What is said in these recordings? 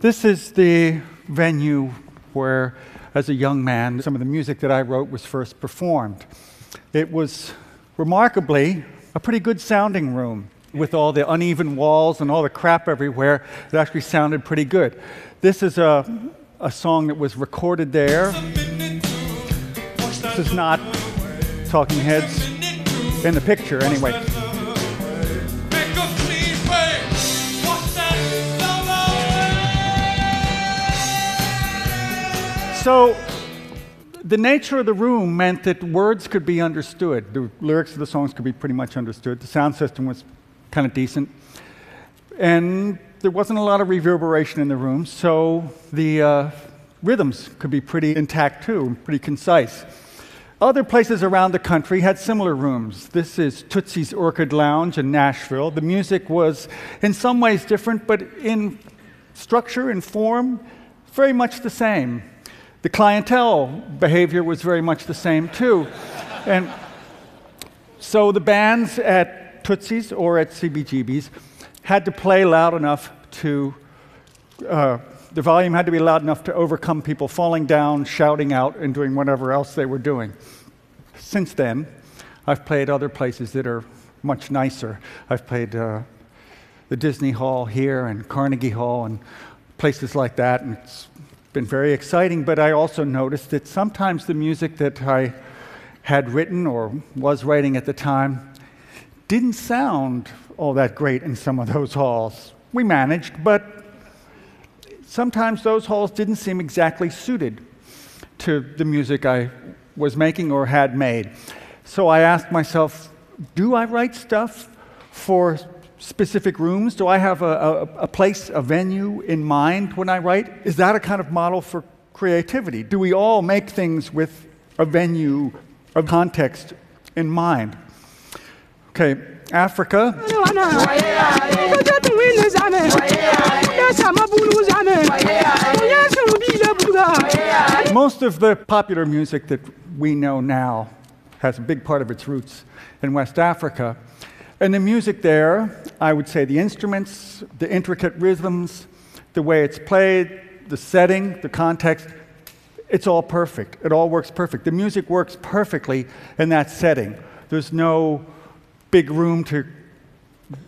This is the venue where, as a young man, some of the music that I wrote was first performed. It was remarkably a pretty good sounding room with all the uneven walls and all the crap everywhere. It actually sounded pretty good. This is a, a song that was recorded there. This is not Talking Heads in the picture, anyway. So, the nature of the room meant that words could be understood. The lyrics of the songs could be pretty much understood. The sound system was kind of decent. And there wasn't a lot of reverberation in the room, so the uh, rhythms could be pretty intact too, pretty concise. Other places around the country had similar rooms. This is Tootsie's Orchid Lounge in Nashville. The music was in some ways different, but in structure and form, very much the same. The clientele behavior was very much the same too. and so the bands at Tootsie's or at CBGB's had to play loud enough to, uh, the volume had to be loud enough to overcome people falling down, shouting out, and doing whatever else they were doing. Since then, I've played other places that are much nicer. I've played uh, the Disney Hall here and Carnegie Hall and places like that, and it's been very exciting, but I also noticed that sometimes the music that I had written or was writing at the time didn't sound all that great in some of those halls. We managed, but sometimes those halls didn't seem exactly suited to the music I was making or had made. So I asked myself, do I write stuff for specific rooms? Do I have a, a, a, place, a venue in mind when I write? Is that a kind of model for creativity? Do we all make things with a venue, a context in mind? Okay, Africa. Most of the popular music that we know now has a big part of its roots in West Africa. And the music there, I would say the instruments, the intricate rhythms, the way it's played, the setting, the context, it's all perfect. It all works perfect. The music works perfectly in that setting. There's no big room to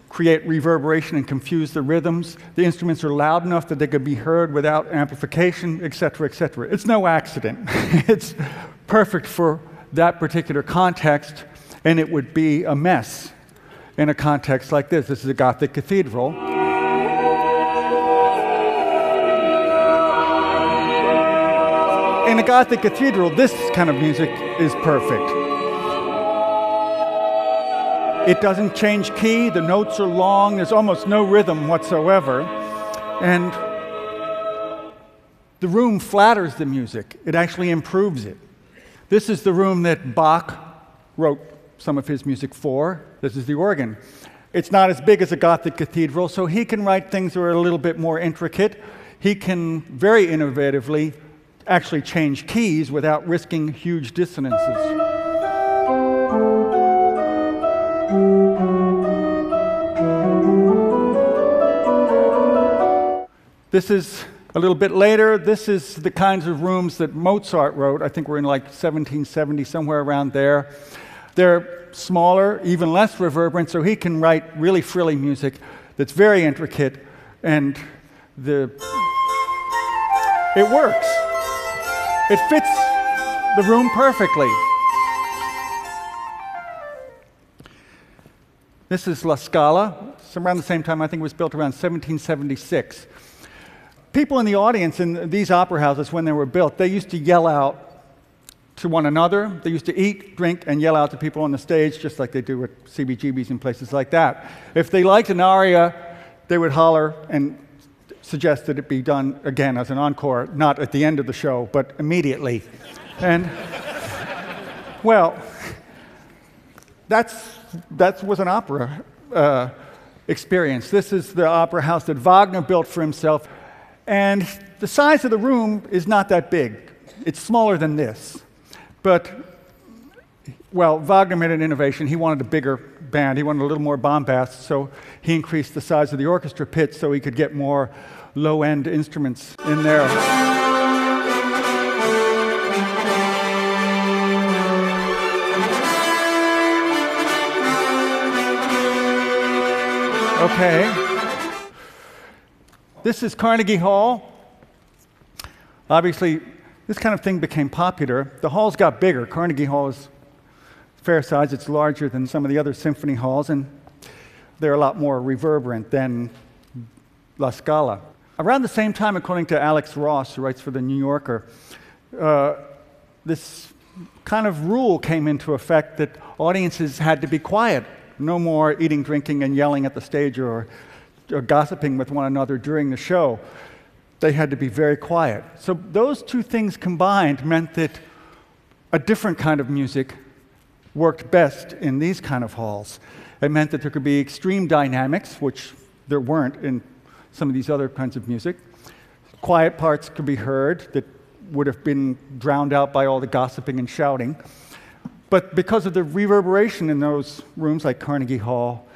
create reverberation and confuse the rhythms. The instruments are loud enough that they could be heard without amplification, etc., etc. It's no accident. it's perfect for that particular context, and it would be a mess in a context like this. This is a Gothic cathedral. In a Gothic cathedral, this kind of music is perfect. It doesn't change key, the notes are long, there's almost no rhythm whatsoever. And the room flatters the music, it actually improves it. This is the room that Bach wrote some of his music for. This is the organ. It's not as big as a Gothic cathedral, so he can write things that are a little bit more intricate. He can very innovatively actually change keys without risking huge dissonances. This is a little bit later. This is the kinds of rooms that Mozart wrote. I think we're in like 1770, somewhere around there. They're smaller, even less reverberant, so he can write really frilly music that's very intricate, and the it works. It fits the room perfectly. This is La Scala. It's around the same time, I think it was built around 1776. People in the audience in these opera houses, when they were built, they used to yell out to one another. They used to eat, drink, and yell out to people on the stage, just like they do at CBGBs and places like that. If they liked an aria, they would holler and suggest that it be done again as an encore, not at the end of the show, but immediately. and, well, that's, that was an opera uh, experience. This is the opera house that Wagner built for himself. And the size of the room is not that big, it's smaller than this. But, well, Wagner made an innovation. He wanted a bigger band. He wanted a little more bombast, so he increased the size of the orchestra pit so he could get more low end instruments in there. Okay. This is Carnegie Hall. Obviously, this kind of thing became popular. The halls got bigger. Carnegie Hall is fair size, it's larger than some of the other symphony halls, and they're a lot more reverberant than La Scala. Around the same time, according to Alex Ross, who writes for The New Yorker, uh, this kind of rule came into effect that audiences had to be quiet. No more eating, drinking, and yelling at the stage or, or gossiping with one another during the show they had to be very quiet. So those two things combined meant that a different kind of music worked best in these kind of halls. It meant that there could be extreme dynamics, which there weren't in some of these other kinds of music. Quiet parts could be heard that would have been drowned out by all the gossiping and shouting. But because of the reverberation in those rooms, like Carnegie Hall,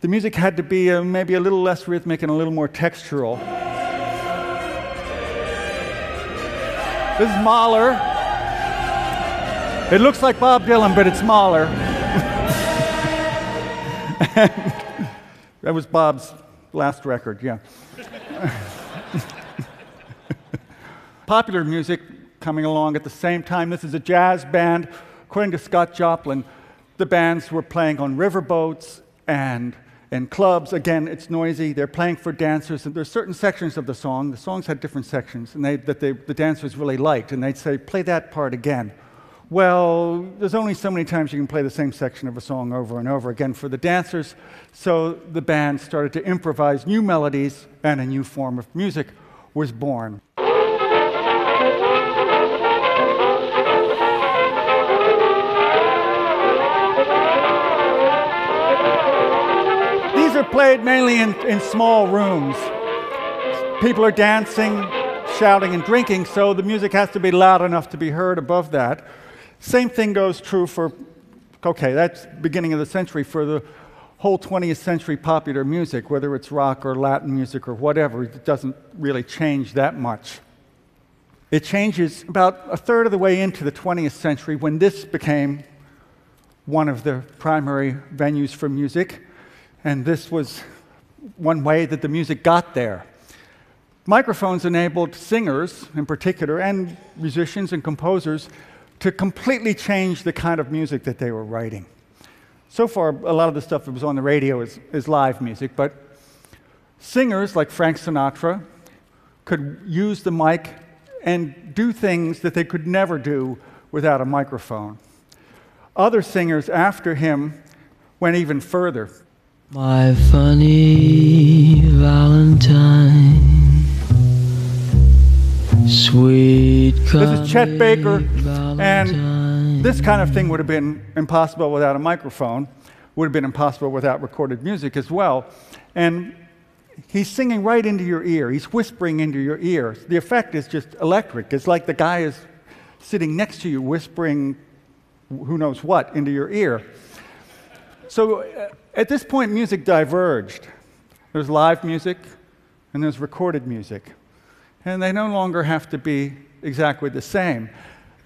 the music had to be uh, maybe a little less rhythmic and a little more textural. This is Mahler. It looks like Bob Dylan, but it's Mahler. that was Bob's last record, yeah. Popular music coming along at the same time. This is a jazz band. According to Scott Joplin, the bands were playing on riverboats and and clubs, again, it's noisy. They're playing for dancers, and there's certain sections of the song. The songs had different sections, and they, that they, the dancers really liked, and they'd say, "Play that part again." Well, there's only so many times you can play the same section of a song over and over again for the dancers, so the band started to improvise new melodies, and a new form of music was born. Played mainly in, in small rooms. People are dancing, shouting, and drinking, so the music has to be loud enough to be heard above that. Same thing goes true for, okay, that's beginning of the century, for the whole 20th century popular music, whether it's rock or Latin music or whatever, it doesn't really change that much. It changes about a third of the way into the 20th century when this became one of the primary venues for music. And this was one way that the music got there. Microphones enabled singers, in particular, and musicians and composers to completely change the kind of music that they were writing. So far, a lot of the stuff that was on the radio is, is live music, but singers like Frank Sinatra could use the mic and do things that they could never do without a microphone. Other singers after him went even further. My funny Valentine, sweet. This is Chet Baker, Valentine. and this kind of thing would have been impossible without a microphone, would have been impossible without recorded music as well. And he's singing right into your ear, he's whispering into your ear. The effect is just electric. It's like the guy is sitting next to you, whispering who knows what into your ear. So uh, at this point, music diverged. There's live music and there's recorded music. And they no longer have to be exactly the same.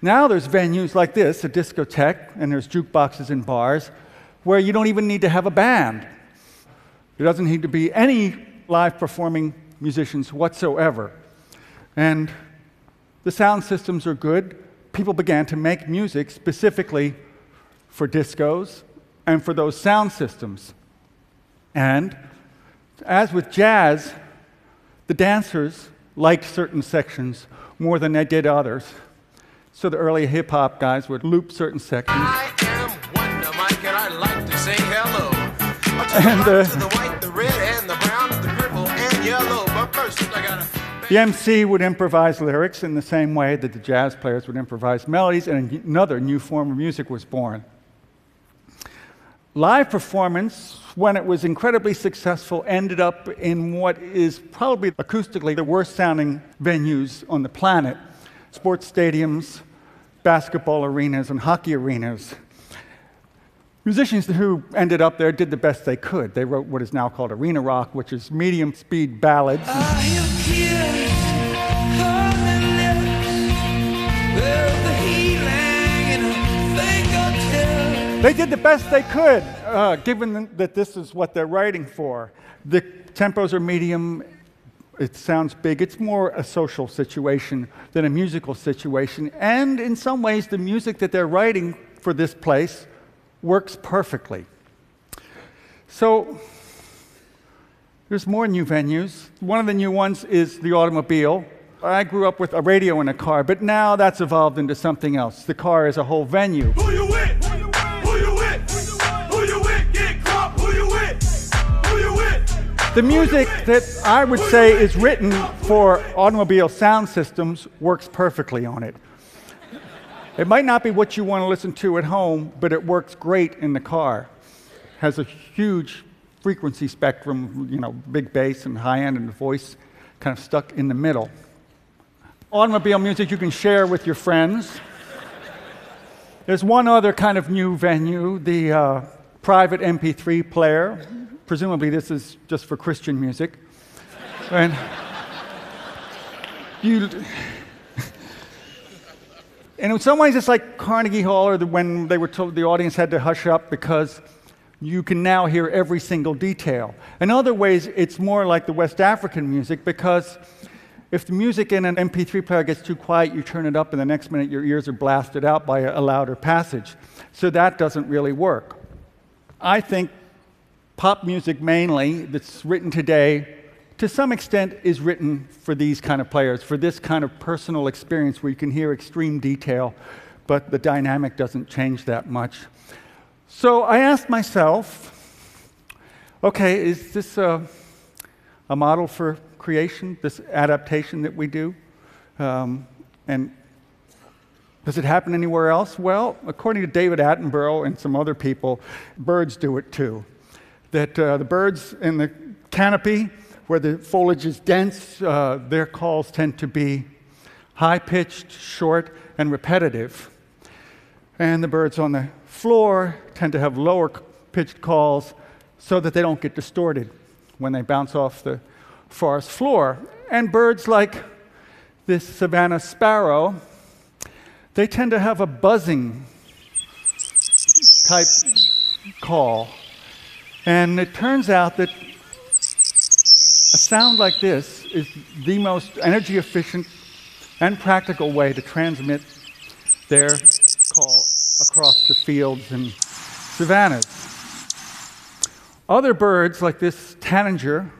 Now there's venues like this, a discotheque, and there's jukeboxes in bars, where you don't even need to have a band. There doesn't need to be any live performing musicians whatsoever. And the sound systems are good. People began to make music specifically for discos and for those sound systems. And as with jazz, the dancers liked certain sections more than they did others. So the early hip hop guys would loop certain sections. I am Wonder Mike, and I like to say hello. And uh, the white, the red, and the brown, the purple, and yellow. But first, I gotta. The MC would improvise lyrics in the same way that the jazz players would improvise melodies, and another new form of music was born. Live performance, when it was incredibly successful, ended up in what is probably acoustically the worst sounding venues on the planet sports stadiums, basketball arenas, and hockey arenas. musicians who ended up there did the best they could. They wrote what is now called arena rock, which is medium speed ballads. They did the best they could, uh, given that this is what they're writing for. The tempos are medium. It sounds big. It's more a social situation than a musical situation. And in some ways, the music that they're writing for this place works perfectly. So there's more new venues. One of the new ones is the automobile. I grew up with a radio in a car, but now that's evolved into something else. The car is a whole venue. The music that I would say is written for automobile sound systems works perfectly on it. It might not be what you want to listen to at home, but it works great in the car. Has a huge frequency spectrum, you know, big bass and high end and the voice kind of stuck in the middle. Automobile music you can share with your friends. There's one other kind of new venue, the uh, private MP3 player. Presumably, this is just for Christian music. and you, and in some ways, it's like Carnegie Hall, or the, when they were told the audience had to hush up because you can now hear every single detail. In other ways, it's more like the West African music because if the music in an MP3 player gets too quiet, you turn it up, and the next minute your ears are blasted out by a, a louder passage. So that doesn't really work. I think pop music mainly that's written today to some extent, is written for these kind of players, for this kind of personal experience where you can hear extreme detail, but the dynamic doesn't change that much. So I asked myself, okay, is this a, a model for creation, this adaptation that we do? Um, and does it happen anywhere else? Well, according to David Attenborough and some other people, birds do it too. That uh, the birds in the canopy where the foliage is dense, uh, their calls tend to be high pitched, short, and repetitive. And the birds on the floor tend to have lower pitched calls so that they don't get distorted when they bounce off the forest floor. And birds like this savanna sparrow, they tend to have a buzzing type call. And it turns out that a sound like this is the most energy efficient and practical way to transmit their call across the fields and savannas. Other birds, like this tanager,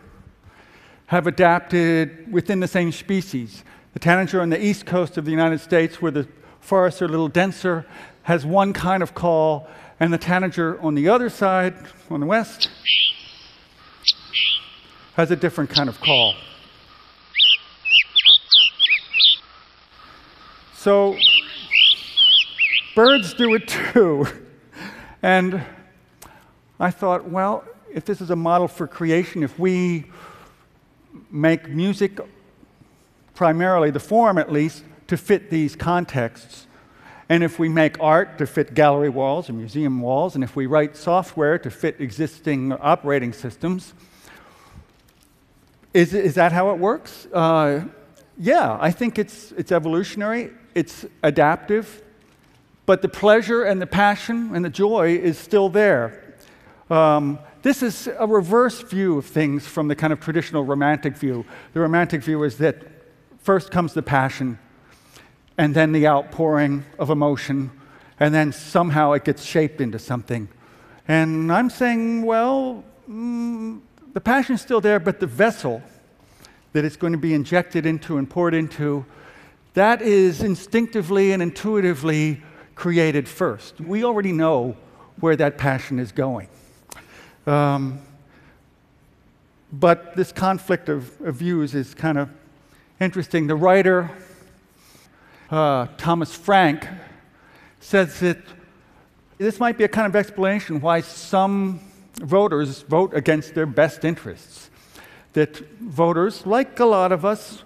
have adapted within the same species. The tanager on the east coast of the United States, where the forests are a little denser, has one kind of call, and the tanager on the other side, on the west, has a different kind of call. So, birds do it too. And I thought, well, if this is a model for creation, if we make music primarily, the form at least, to fit these contexts, and if we make art to fit gallery walls and museum walls, and if we write software to fit existing operating systems, is, is that how it works? Uh, yeah, I think it's, it's evolutionary, it's adaptive, but the pleasure and the passion and the joy is still there. Um, this is a reverse view of things from the kind of traditional romantic view. The romantic view is that first comes the passion, and then the outpouring of emotion, and then somehow it gets shaped into something. And I'm saying, well, mm, the passion is still there, but the vessel that it's going to be injected into and poured into, that is instinctively and intuitively created first. We already know where that passion is going. Um, but this conflict of, of, views is kind of interesting. The writer, uh, Thomas Frank, says that this might be a kind of explanation why some voters vote against their best interests. That voters, like a lot of us,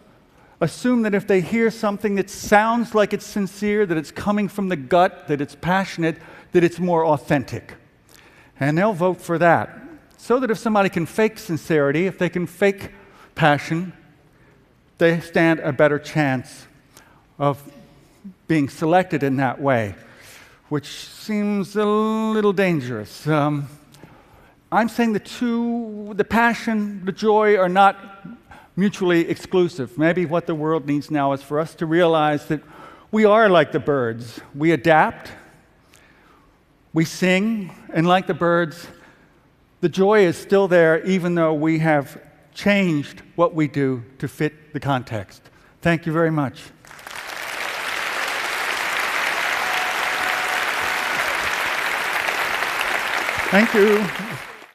assume that if they hear something that sounds like it's sincere, that it's coming from the gut, that it's passionate, that it's more authentic. And they'll vote for that. So that if somebody can fake sincerity, if they can fake passion, they stand a better chance of being selected in that way, which seems a little dangerous. Um, I'm saying the two, the passion, the joy, are not mutually exclusive. Maybe what the world needs now is for us to realize that we are like the birds. We adapt, we sing, and like the birds, the joy is still there even though we have changed what we do to fit the context. Thank you very much. Thank you.